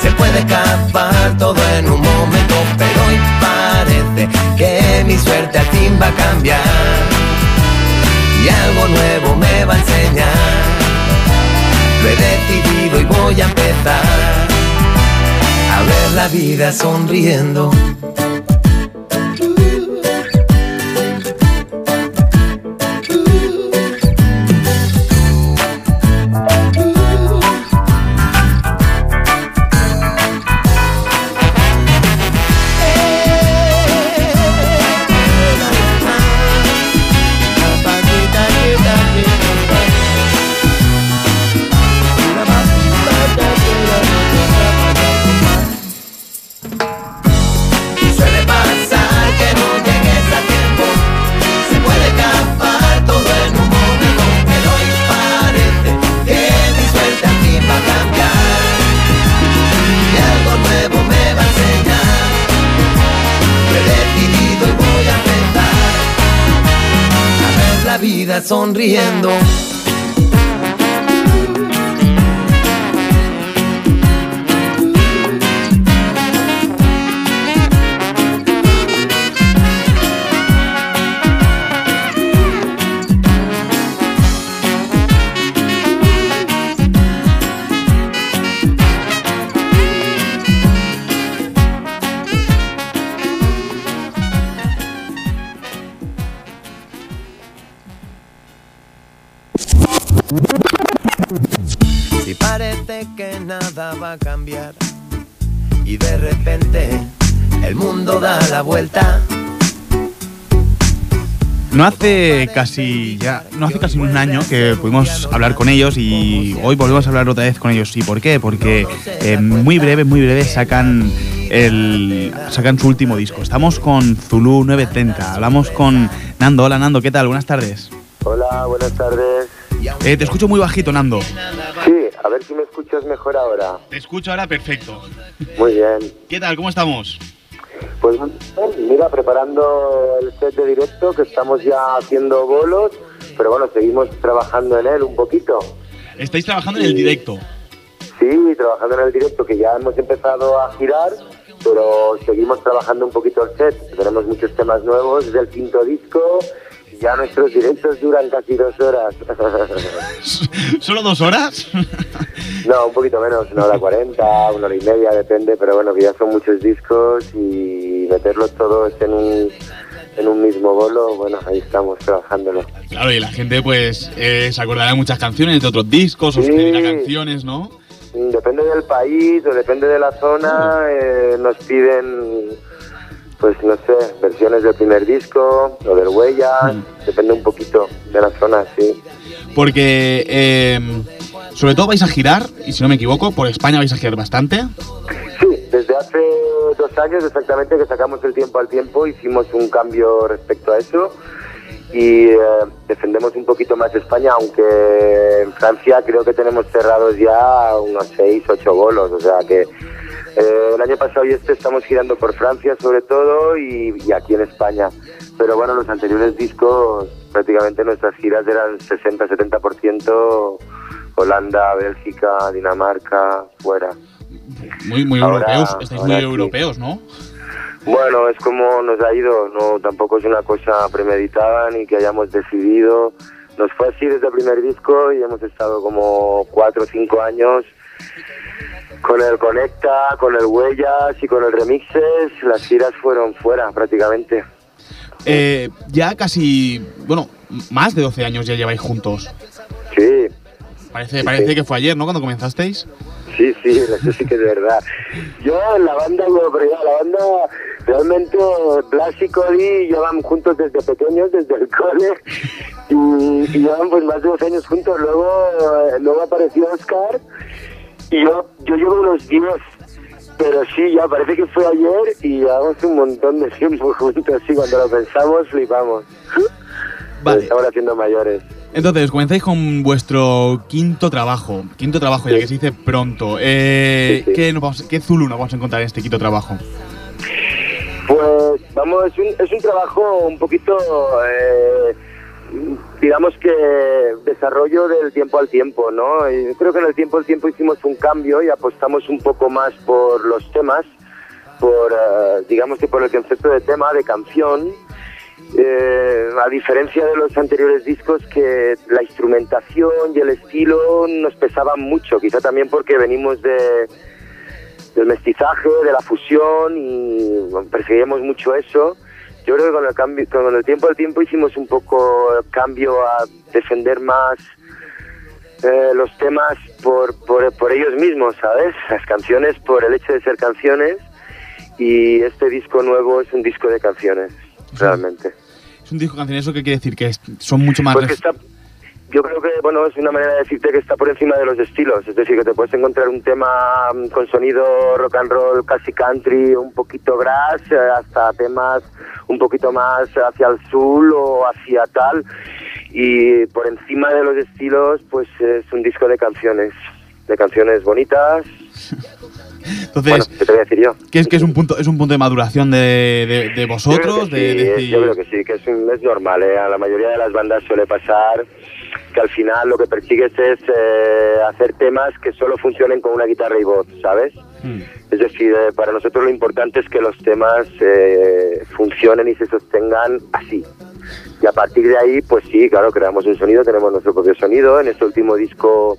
Se puede escapar todo en un momento, pero hoy parece que mi suerte al fin va a cambiar. Y algo nuevo me va a enseñar. Lo he decidido y voy a empezar a ver la vida sonriendo. vida sonriendo. La vuelta. No hace casi ya, no hace casi un año que pudimos hablar con ellos y hoy volvemos a hablar otra vez con ellos. ¿Y por qué? Porque eh, muy breve, muy breve sacan el sacan su último disco. Estamos con Zulu 930. Hablamos con Nando. Hola Nando, ¿qué tal? Buenas tardes. Hola, buenas tardes. Eh, te escucho muy bajito, Nando. Sí, a ver si me escuchas mejor ahora. Te escucho ahora perfecto. Muy bien. ¿Qué tal? ¿Cómo estamos? Pues mira, preparando el set de directo, que estamos ya haciendo bolos, pero bueno, seguimos trabajando en él un poquito. Estáis trabajando en el directo. Sí, trabajando en el directo, que ya hemos empezado a girar, pero seguimos trabajando un poquito el set. Tenemos muchos temas nuevos, es el quinto disco, y ya nuestros directos duran casi dos horas. *laughs* ¿Solo dos horas? *laughs* no, un poquito menos, una hora cuarenta, una hora y media, depende, pero bueno, que ya son muchos discos y meterlos todos en un, en un mismo bolo, bueno, ahí estamos trabajándolo. Claro, y la gente pues eh, se acordará de muchas canciones, de otros discos, os Sí. pedirá canciones, ¿no? Mm, Depende del país o depende de la zona, eh, nos piden, pues no sé, versiones del primer disco o del Huellas, depende un poquito de la zona, sí. Porque eh, sobre todo vais a girar, y si no me equivoco, por España vais a girar bastante. Sí, desde hace dos años exactamente que sacamos el tiempo al tiempo, hicimos un cambio respecto a eso y eh, defendemos un poquito más España, aunque en Francia creo que tenemos cerrados ya unos seis, ocho bolos, o sea que eh, el año pasado y este estamos girando por Francia sobre todo y, y aquí en España. Pero bueno, los anteriores discos prácticamente nuestras giras eran 60-70% Holanda, Bélgica, Dinamarca, fuera. Muy, muy Ahora- europeos, estáis muy europeos, ¿no? Bueno, es como nos ha ido, no tampoco es una cosa premeditada ni que hayamos decidido. Nos fue así desde el primer disco y hemos estado como cuatro o cinco años con el Conecta, con el Huellas y con el Remixes. Las giras fueron fuera prácticamente. Eh, ya casi, bueno, más de 12 años ya lleváis juntos. Sí, Parece, Sí, parece sí. que fue ayer, ¿no? Cuando comenzasteis. Sí, sí, eso sí que es verdad. Yo en la banda, ya la banda, realmente Blas y llevan juntos desde pequeños, desde el cole, y, y llevan pues más de dos años juntos. Luego, luego apareció Oscar, y yo, yo llevo unos 10, pero sí, ya parece que fue ayer, y llevamos un montón de tiempo juntos, sí, cuando lo pensamos flipamos. Vale. Estamos haciendo mayores. Entonces, comenzáis con vuestro quinto trabajo. Quinto trabajo, ya que se dice pronto. Eh, ¿qué, nos vamos- ¿Qué Zulu nos vamos a encontrar en este quinto trabajo? Pues vamos, es un, es un trabajo un poquito, eh, digamos que desarrollo del tiempo al tiempo, ¿no? Yo creo que en el tiempo al tiempo hicimos un cambio y apostamos un poco más por los temas, por, eh, digamos que por el concepto de tema, de canción. Eh, a diferencia de los anteriores discos que la instrumentación y el estilo nos pesaban mucho, quizá también porque venimos de, del mestizaje, de la fusión y perseguíamos mucho eso. Yo creo que con el cambio, con el tiempo al tiempo hicimos un poco cambio a defender más eh, los temas por, por, por ellos mismos, ¿sabes? Las canciones por el hecho de ser canciones y este disco nuevo es un disco de canciones, realmente. Es un disco canción, ¿eso qué quiere decir? Que es- son mucho más... Pues que está, yo creo que bueno es una manera de decirte que está por encima de los estilos, es decir, que te puedes encontrar un tema mm, con sonido rock and roll, casi country, un poquito grass, eh, hasta temas un poquito más hacia el sur o hacia tal, y por encima de los estilos, pues es un disco de canciones, de canciones bonitas, *laughs* Entonces, bueno, ¿qué te voy a decir yo? ¿qué es que es un punto es un punto de maduración de, de- de vosotros? Yo creo que de, sí, decir- Yo creo que sí, que es, un- es normal. ¿eh? A la mayoría de las bandas suele pasar que al final lo que persigues es eh, hacer temas que solo funcionen con una guitarra y voz, ¿sabes? Es decir, eh, para nosotros lo importante es que los temas eh, funcionen y se sostengan así. Y a partir de ahí, pues sí, claro, creamos un sonido, tenemos nuestro propio sonido. En este último disco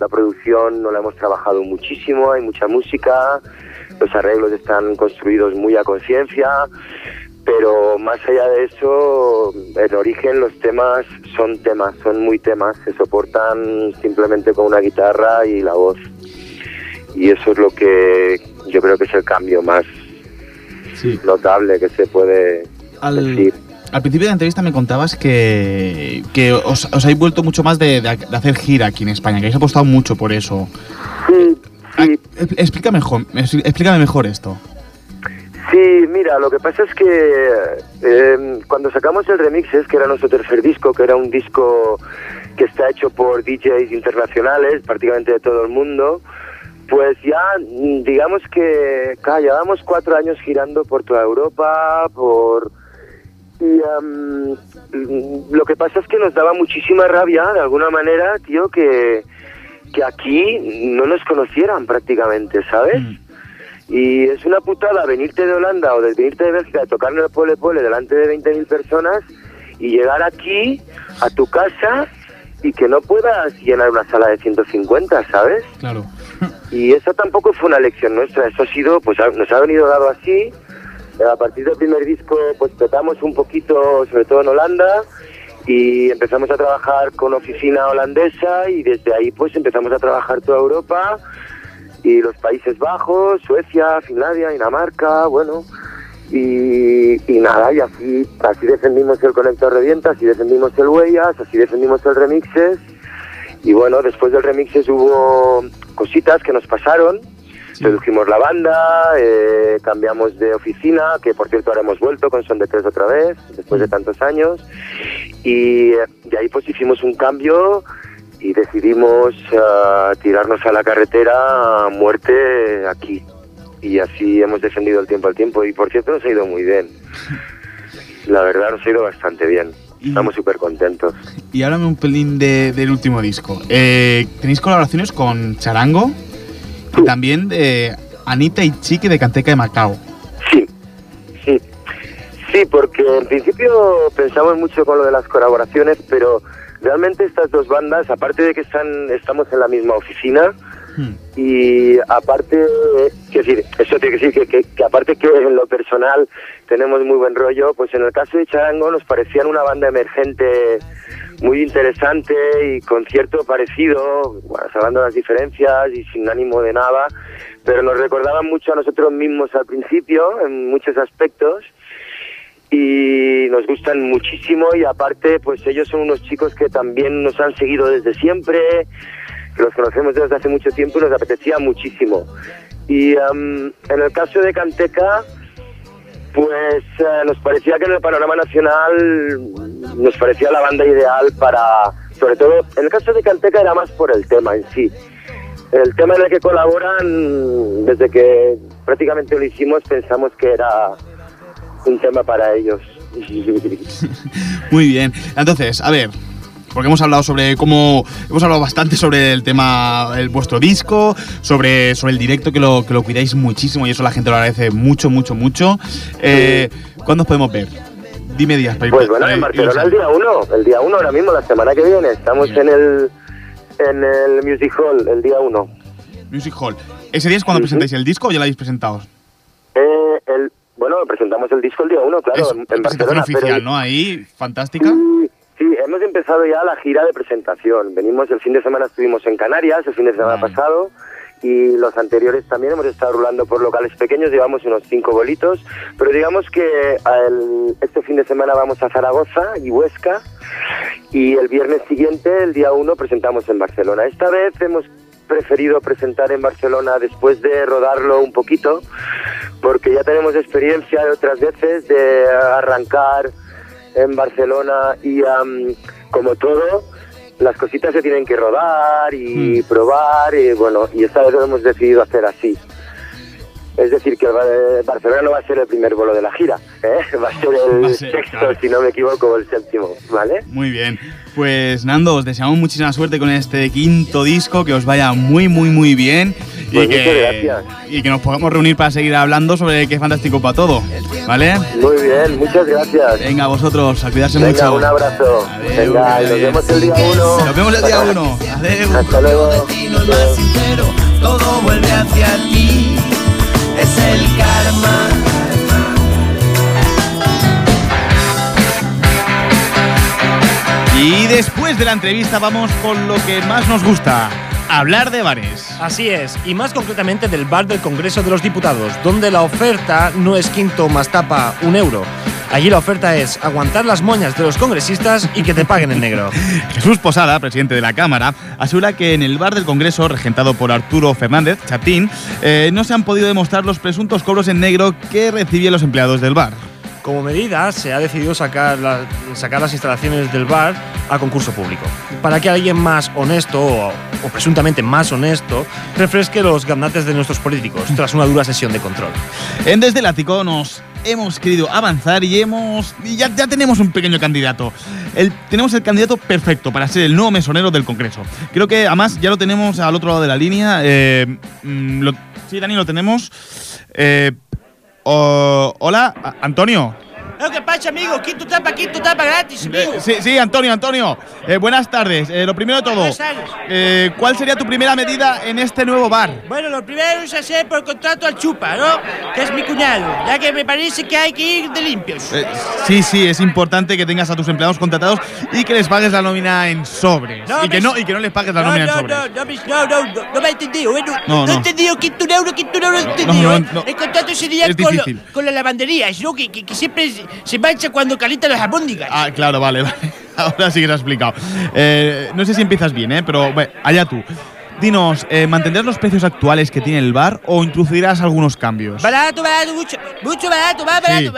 la producción no la hemos trabajado muchísimo, hay mucha música, los arreglos están construidos muy a conciencia, pero más allá de eso, en origen los temas son temas, son muy temas, se soportan simplemente con una guitarra y la voz. Y eso es lo que yo creo que es el cambio más notable que se puede Al, decir. Al principio de la entrevista me contabas que, que os, os habéis vuelto mucho más de, de- de hacer gira aquí en España, que habéis apostado mucho por eso. Ah, e- Explícame mejor, explícame mejor esto. Sí, mira, lo que pasa es que eh, cuando sacamos el Remixes, que era nuestro tercer disco, que era un disco que está hecho por DJs internacionales, prácticamente de todo el mundo, pues ya mm, digamos que claro, llevamos cuatro años girando por toda Europa, por... Y mm, lo que pasa es que nos daba muchísima rabia, de alguna manera, tío, que, que aquí no nos conocieran prácticamente, ¿sabes? Y es una putada venirte de Holanda o de venirte de Bélgica, de tocar en el Pole Pole delante de 20.000 personas y llegar aquí, a tu casa, y que no puedas llenar una sala de 150, ¿sabes? Claro. Y eso tampoco fue una lección nuestra, eso ha sido, pues nos ha venido dado así. A partir del primer disco, pues tratamos un poquito, sobre todo en Holanda, y empezamos a trabajar con oficina holandesa, y desde ahí, pues empezamos a trabajar toda Europa y los Países Bajos, Suecia, Finlandia, Dinamarca, bueno. Y, y nada, y así, así defendimos el Conector Revienta, así defendimos el Huellas, así defendimos el Remixes. Y bueno, después del Remixes hubo cositas que nos pasaron. Redujimos la banda, eh, cambiamos de oficina, que por cierto ahora hemos vuelto con Son de Tres otra vez, después de tantos años. Y eh, de ahí pues hicimos un cambio y decidimos ah, tirarnos a la carretera a muerte aquí. Y así hemos defendido el tiempo al tiempo. Y por cierto nos ha ido muy bien. La verdad nos ha ido bastante bien. Estamos súper contentos. Y háblame un pelín de- del último disco. Eh, Tenéis colaboraciones con Charango y también de Anita y Chique de Canteca de Macao. Sí, sí. Sí, porque en principio pensamos mucho con lo de las colaboraciones, pero realmente estas dos bandas, aparte de que están, estamos en la misma oficina, y aparte, quiero decir, eso tiene que decir que, que- que aparte que en lo personal tenemos muy buen rollo, pues en el caso de Charango nos parecían una banda emergente muy interesante y con cierto parecido, bueno, salvando las diferencias y sin ánimo de nada, pero nos recordaban mucho a nosotros mismos al principio en muchos aspectos y nos gustan muchísimo y aparte pues ellos son unos chicos que también nos han seguido desde siempre, que los conocemos desde hace mucho tiempo y nos apetecía muchísimo. Y am, en el caso de Canteca, pues eh, nos parecía que en el panorama nacional nos parecía la banda ideal para, sobre todo, en el caso de Canteca era más por el tema en sí. El tema en el que colaboran, desde que prácticamente lo hicimos, pensamos que era un tema para ellos. *laughs* Muy bien. Entonces, a ver, porque hemos hablado sobre cómo. Hemos hablado bastante sobre el tema, el, vuestro disco, sobre, sobre el directo, que lo, que lo cuidáis muchísimo y eso la gente lo agradece mucho, mucho, mucho. Eh, ¿Cuándo os podemos ver? Dime días para ir- Pues bueno, en Barcelona el día 1, el día 1 ahora mismo, la semana que viene, estamos en el en el Music Hall, el día 1. Music Hall. ¿Ese día es cuando presentáis el disco o ya lo habéis presentado? Eh, el, bueno, presentamos el disco el día 1, claro, en, en pero- oficial, ¿no? Ahí, fantástica. Sí, hemos empezado ya la gira de presentación. Venimos, el fin de semana estuvimos en Canarias, el fin de semana pasado, y los anteriores también hemos estado rulando por locales pequeños, llevamos unos cinco bolitos, pero digamos que el- este fin de semana vamos a Zaragoza y Huesca, y el viernes siguiente, el día 1, presentamos en Barcelona. Esta vez hemos preferido presentar en Barcelona después de rodarlo un poquito, porque ya tenemos experiencia de otras veces de arrancar en Barcelona y am, como todo, las cositas se tienen que rodar y probar y bueno, y esta vez lo hemos decidido hacer así. Es decir, que eh, Barcelona no va a ser el primer bolo de la gira, ¿eh? *laughs* va a ser el *laughs* Va a ser, sexto, claro. si no me equivoco, o el séptimo, ¿vale? Muy bien. Pues Nando, os deseamos muchísima suerte con este quinto disco, que os vaya muy, muy, muy bien. Pues y, que, muchas gracias. y que nos podamos reunir para seguir hablando sobre qué fantástico para todo. ¿Vale? Muy bien, muchas gracias. Venga, vosotros, a cuidarse Venga, mucho. un abrazo. Venga, y nos vemos el día uno. Nos vemos el día uno. Adeu. Hasta luego. destino es más sincero, todo vuelve hacia ti. Es el karma. Y después de la entrevista vamos con lo que más nos gusta, hablar de bares. Así es, y más concretamente del bar del Congreso de los Diputados, donde la oferta no es quinto más tapa un euro. Allí la oferta es aguantar las moñas de los congresistas y que te paguen en negro. *laughs* Jesús Posada, presidente de la Cámara, asegura que en el bar del Congreso, regentado por Arturo Fernández, Chatín, eh, no se han podido demostrar los presuntos cobros en negro que recibían los empleados del bar. Como medida, se ha decidido sacar, la- sacar las instalaciones del bar a concurso público, para que alguien más honesto o, o presuntamente más honesto refresque los gaznates de nuestros políticos tras una dura sesión de control. En Desde el Ático nos hemos querido avanzar y hemos y ya, ya tenemos un pequeño candidato. Tenemos el candidato perfecto para ser el nuevo mesonero del Congreso. Creo que además ya lo tenemos al otro lado de la línea. eh, mm, sí, Dani, lo tenemos. Eh, hola, A- Antonio. ¿Qué pasa, amigo? Quinto tapa, quinto tapa gratis, amigo. Sí, sí, Antonio, Antonio. Eh, buenas tardes. Eh, lo primero de todo, eh, ¿cuál sería tu primera medida en este nuevo bar? Bueno, lo primero es hacer por contrato al chupa, ¿no? Que es mi cuñado, ya que me parece que hay que ir de limpios. Eh, sí, sí, es importante que tengas a tus empleados contratados y que les pagues la nómina en sobres. No, y, que no, y que no les pagues la no, nómina no, en sobres. no, no, no, no, no, me ha entendido, ¿eh? No, No, he entendido quinto euro, quinto euro, no he entendido, ¿eh? El contrato sería con, lo- con las lavanderías, ¿no? Que, que, que siempre se, se mancha cuando calienta las albóndigas. Ah, claro, vale, *laughs* vale. Ahora sí que lo has explicado. Eh, no sé si empiezas bien, ¿eh? Pero bueno, allá tú. Dinos, eh, ¿mantendrás los precios actuales que tiene el bar o introducirás algunos cambios? Barato, barato, mucho, mucho barato, más Sí.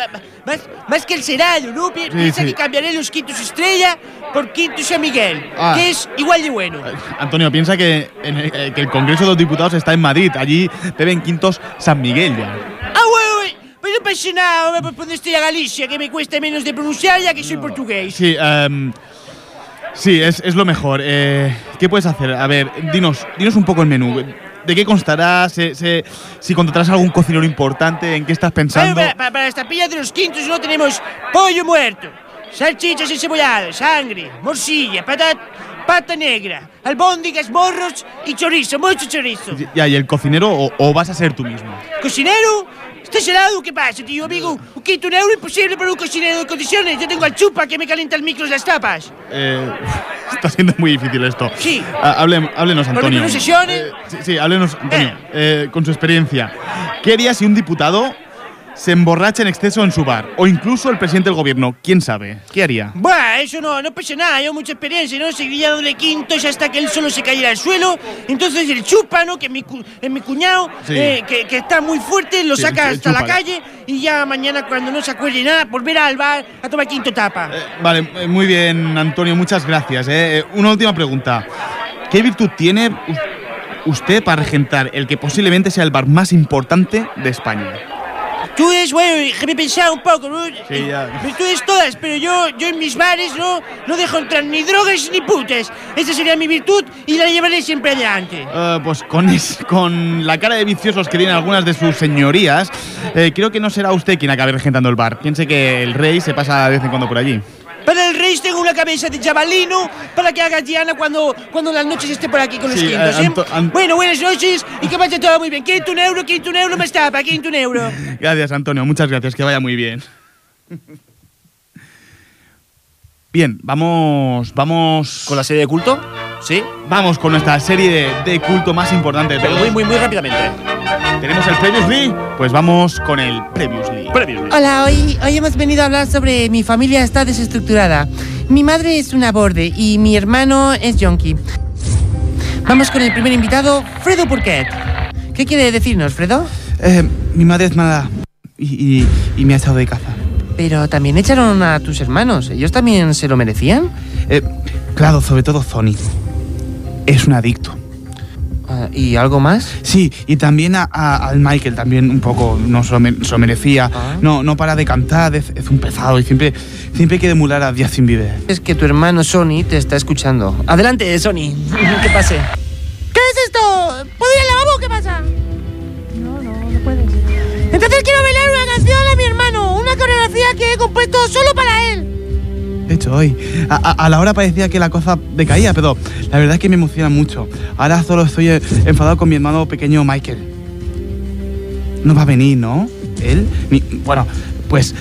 más, más que el Serrano, ¿no? Pi- Sí, Piensa sí. que cambiaré los quintos estrella por quintos San Miguel, Ah. que es igual de bueno. Antonio, piensa que, en el, eh, que el Congreso de los Diputados está en Madrid. Allí deben quintos San Miguel ya. Ah, bueno, bueno, pues no pasa nada, cuando estoy a Galicia, que me cuesta menos de pronunciar ya que soy portugués. Sí, em, sí, es, es lo mejor. Eh, ¿Qué puedes hacer? A ver, dinos, dinos un poco el menú. ¿De qué constará? Se- se- si contratarás algún cocinero importante, ¿en qué estás Bueno, pensando? para, para, para las tapillas de los quintos no tenemos pollo muerto, salchichas encebolladas, sangre, morcilla, patata, pata negra, albóndigas, morros y chorizo, mucho chorizo. Ya, ¿y el cocinero o, o vas a ser tú mismo? ¿Cocinero? ¿Estás helado? ¿Qué pasa, tío amigo? Un quinto un euro imposible para un cocinero de condiciones. Yo tengo al chupa que me calienta el micro y las tapas. Eh, *laughs* está siendo muy difícil esto. Sí. Ah, hable- háblenos, ¿Por Antonio. pronunciaciones? Eh, sí, sí, háblenos, Antonio, eh, con su experiencia. ¿Qué haría si un diputado se emborracha en exceso en su bar? O incluso el presidente del gobierno, ¿quién sabe? ¿Qué haría? Buah, eso no, no pasa nada, yo mucha experiencia, ¿no? Seguiría dándole quintos hasta que él solo se cayera al suelo. Entonces el chupa, ¿no? Que es mi, es mi cuñado, Sí. eh, que, que está muy fuerte, lo Sí, saca hasta la calle y ya mañana cuando no se acuerde nada, volver al bar a tomar quinto tapa. Vale, eh, muy bien, Antonio, muchas gracias. eh. Eh, Una última pregunta. ¿Qué virtud tiene usted para regentar el que posiblemente sea el bar más importante de España? Tú es, bueno, déjame pensar un poco, ¿no? Sí, ya. Virtudes todas, pero yo, yo en mis bares no, no dejo entrar ni drogas ni putas. Esa sería mi virtud y la llevaré siempre adelante. Eh, pues con, es- con la cara de viciosos que tienen algunas de sus señorías, eh, creo que no será usted quien acabe regentando el bar. Piense que el rey se pasa de vez en cuando por allí. Para el rey tengo una cabeza de jabalino para que haga Diana cuando, cuando las noches esté por aquí con los Sí, quintos, eh, Bueno, buenas noches y que vaya todo muy bien. Quinto un euro, quinto un euro, me estapa, quinto un euro. Gracias, Antonio. Muchas gracias. Que vaya muy bien. Bien, vamos. Vamos. ¿Con la serie de culto? Sí. Vamos con nuestra serie de, de culto más importante de Pero muy, muy, muy rápidamente. ¿Tenemos el Previously? Pues vamos con el Previously. Previously. Hola, hoy, hoy hemos venido a hablar sobre mi familia está desestructurada. Mi madre es una borde y mi hermano es yonki. Vamos con el primer invitado, Fredo Purquet. ¿Qué quiere decirnos, Fredo? Eh, mi madre es mala y, y- y me ha echado de caza. Pero también echaron a tus hermanos. ¿Ellos también se lo merecían? Eh, claro, sobre todo Zoni. Es un adicto. Ah, ¿Y algo más? Sí, y también a- a- al Michael, también un poco, no se lo, me- se lo merecía. Ah. No, no para de cantar, es, es un pesado y siempre, siempre hay que emular a Justin Bieber. Es que tu hermano Sony te está escuchando. Adelante, Sony. *laughs* ¿Qué pase? ¿Qué es esto? ¿Puedo ir al lavabo? ¿Qué pasa? No, no, no puedes. Entonces quiero bailar una canción a mi hermano, una coreografía que he compuesto solo para él. Hoy, a, a- a la hora parecía que la cosa decaía, pero la verdad es que me emociona mucho. Ahora solo estoy eh, enfadado con mi hermano pequeño Michael. No va a venir, ¿no? Él. Mi- bueno, pues.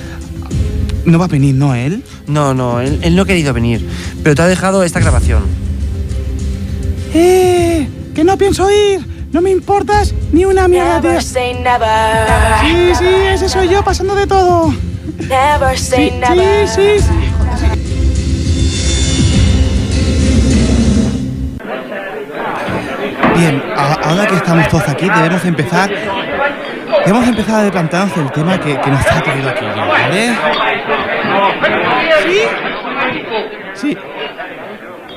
No va a venir, ¿no? Él. No, no, él, él no ha querido venir, pero te ha dejado esta grabación. ¡Eh! ¡Que no pienso ir! ¡No me importas ni una mierda! Never de- say never. Sí, sí, ese soy yo pasando de todo. Never say Sí, never. sí, sí, sí. Bien, a- ahora que estamos todos aquí, debemos empezar. Debemos empezar a plantearnos el tema que, que nos ha traído aquí, ¿vale? ¿Sí? Sí.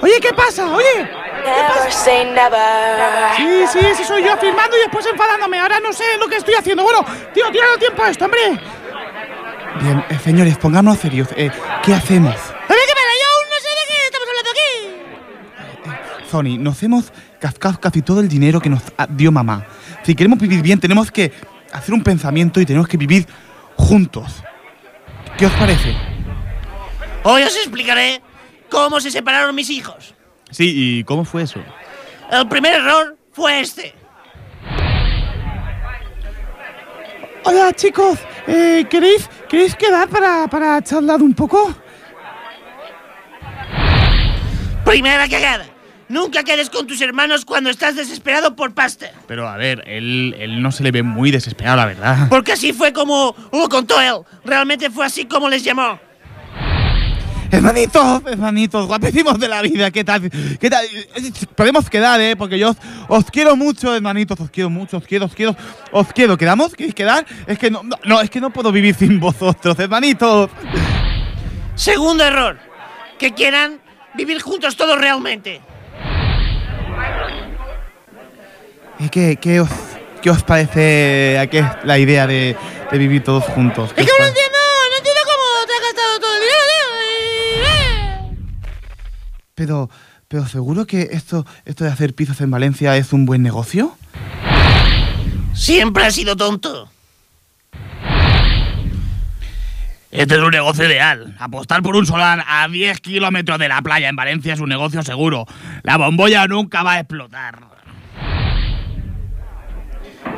Oye, ¿qué pasa? Oye. Sí, sí, ese soy yo afirmando y después enfadándome. Ahora no sé lo que estoy haciendo. Bueno, tío, tírale tiempo a esto, hombre. Bien, eh, señores, pongámonos serios. Eh, ¿Qué hacemos? ¡Pero que para yo aún no sé de qué estamos hablando aquí! Sony, nos hemos casi todo el dinero que nos dio mamá. Si queremos vivir bien, tenemos que hacer un pensamiento y tenemos que vivir juntos. ¿Qué os parece? Hoy os explicaré cómo se separaron mis hijos. Sí, ¿y cómo fue eso? El primer error fue este. Hola, chicos. Eh, ¿queréis, ¿Queréis quedar para, para charlar un poco? Primera cagada. Nunca quedes con tus hermanos cuando estás desesperado por pasta. Pero a ver, él, él no se le ve muy desesperado, la verdad. Porque así fue como lo contó él. Realmente fue así como les llamó. Hermanitos, hermanitos, guapísimos de la vida, ¿qué tal? ¿Qué tal? Podemos quedar, ¿eh? Porque yo os, os quiero mucho, hermanitos, os quiero mucho, os quiero, os quiero, os quiero. ¿Quedamos? ¿Queréis quedar? Es que no, no, no, es que no puedo vivir sin vosotros, hermanitos. Segundo error. Que quieran vivir juntos todos realmente. ¿Y qué, qué, os, qué os parece a qué la idea de, de vivir todos juntos? ¿Qué Es que no entiendo, no entiendo cómo te has gastado todo el dinero, tío. Eh. Pero, pero seguro que esto, esto de hacer pizzas en Valencia es un buen negocio. Siempre has sido tonto. Este es un negocio ideal. Apostar por un solar a 10 kilómetros de la playa en Valencia es un negocio seguro. La bombolla nunca va a explotar.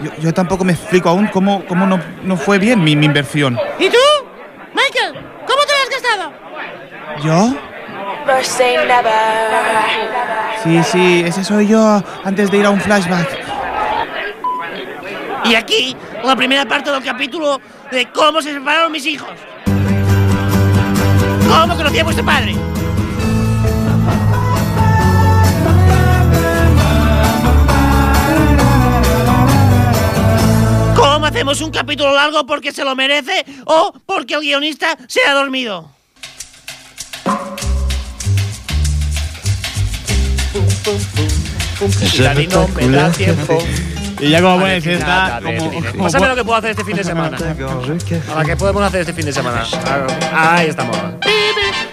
Yo, yo tampoco me explico aún cómo, cómo no, no fue bien mi, mi inversión. ¿Y tú? Michael, ¿cómo te lo has gastado? ¿Yo? Sí, sí, ese soy yo antes de ir a un flashback. Y aquí, la primera parte del capítulo de cómo se separaron mis hijos. ¿Cómo conocí a vuestro padre? ¿Cómo hacemos un capítulo largo porque se lo merece o porque el guionista se ha dormido? Y Dani no me da tiempo. Y ya como pones esta, como, Pásame lo que puedo hacer este fin de semana. Ahora, ¿qué podemos hacer este fin de semana? Ah, Ahí estamos.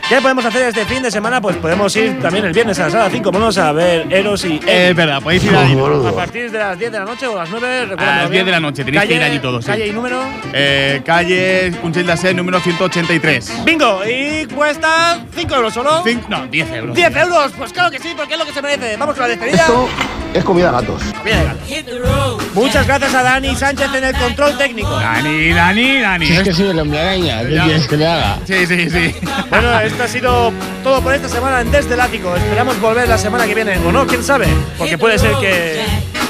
¿Qué podemos hacer este fin de semana? Pues podemos ir también el viernes a la sala 5. Vamos a ver Eros y. Eh, Es verdad, podéis ir ahí. A partir de las 10 de la noche o las 9. A las 10 de la noche, tenéis que ir allí todos, sí. Calle y número. Eh, calle de Sé, número 183. Bingo. Y cuesta 5 euros solo. Cinco- no, 10 euros. 10 euros. Pues claro que sí, porque es lo que se merece. Vamos con la despedida. Es comida de gatos. Comida de gatos. Muchas gracias a Dani Sánchez en el control técnico. Dani, Dani, Dani. Si es que soy el hombre araña, ¿qué Ya. quieres que le haga? Sí, sí, sí. Bueno, esto ha sido todo por esta semana en Desde el Ático. Esperamos volver la semana que viene, o no, quién sabe. Porque puede ser que,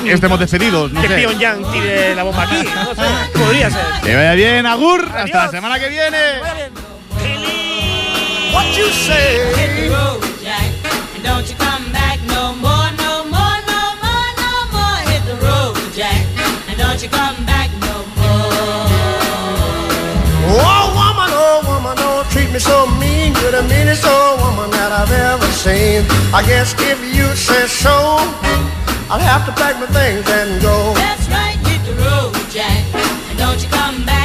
Estemos despedidos, no que sé. Pyongyang tire la bomba aquí. No sé, podría ser. Que vaya bien, Agur. Hasta la semana que viene. What you say? Me so mean. You're the meanest old woman that I've ever seen. I guess if you say so, I'll have to pack my things and go. That's right, hit the road, Jack. And don't you come back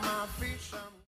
my.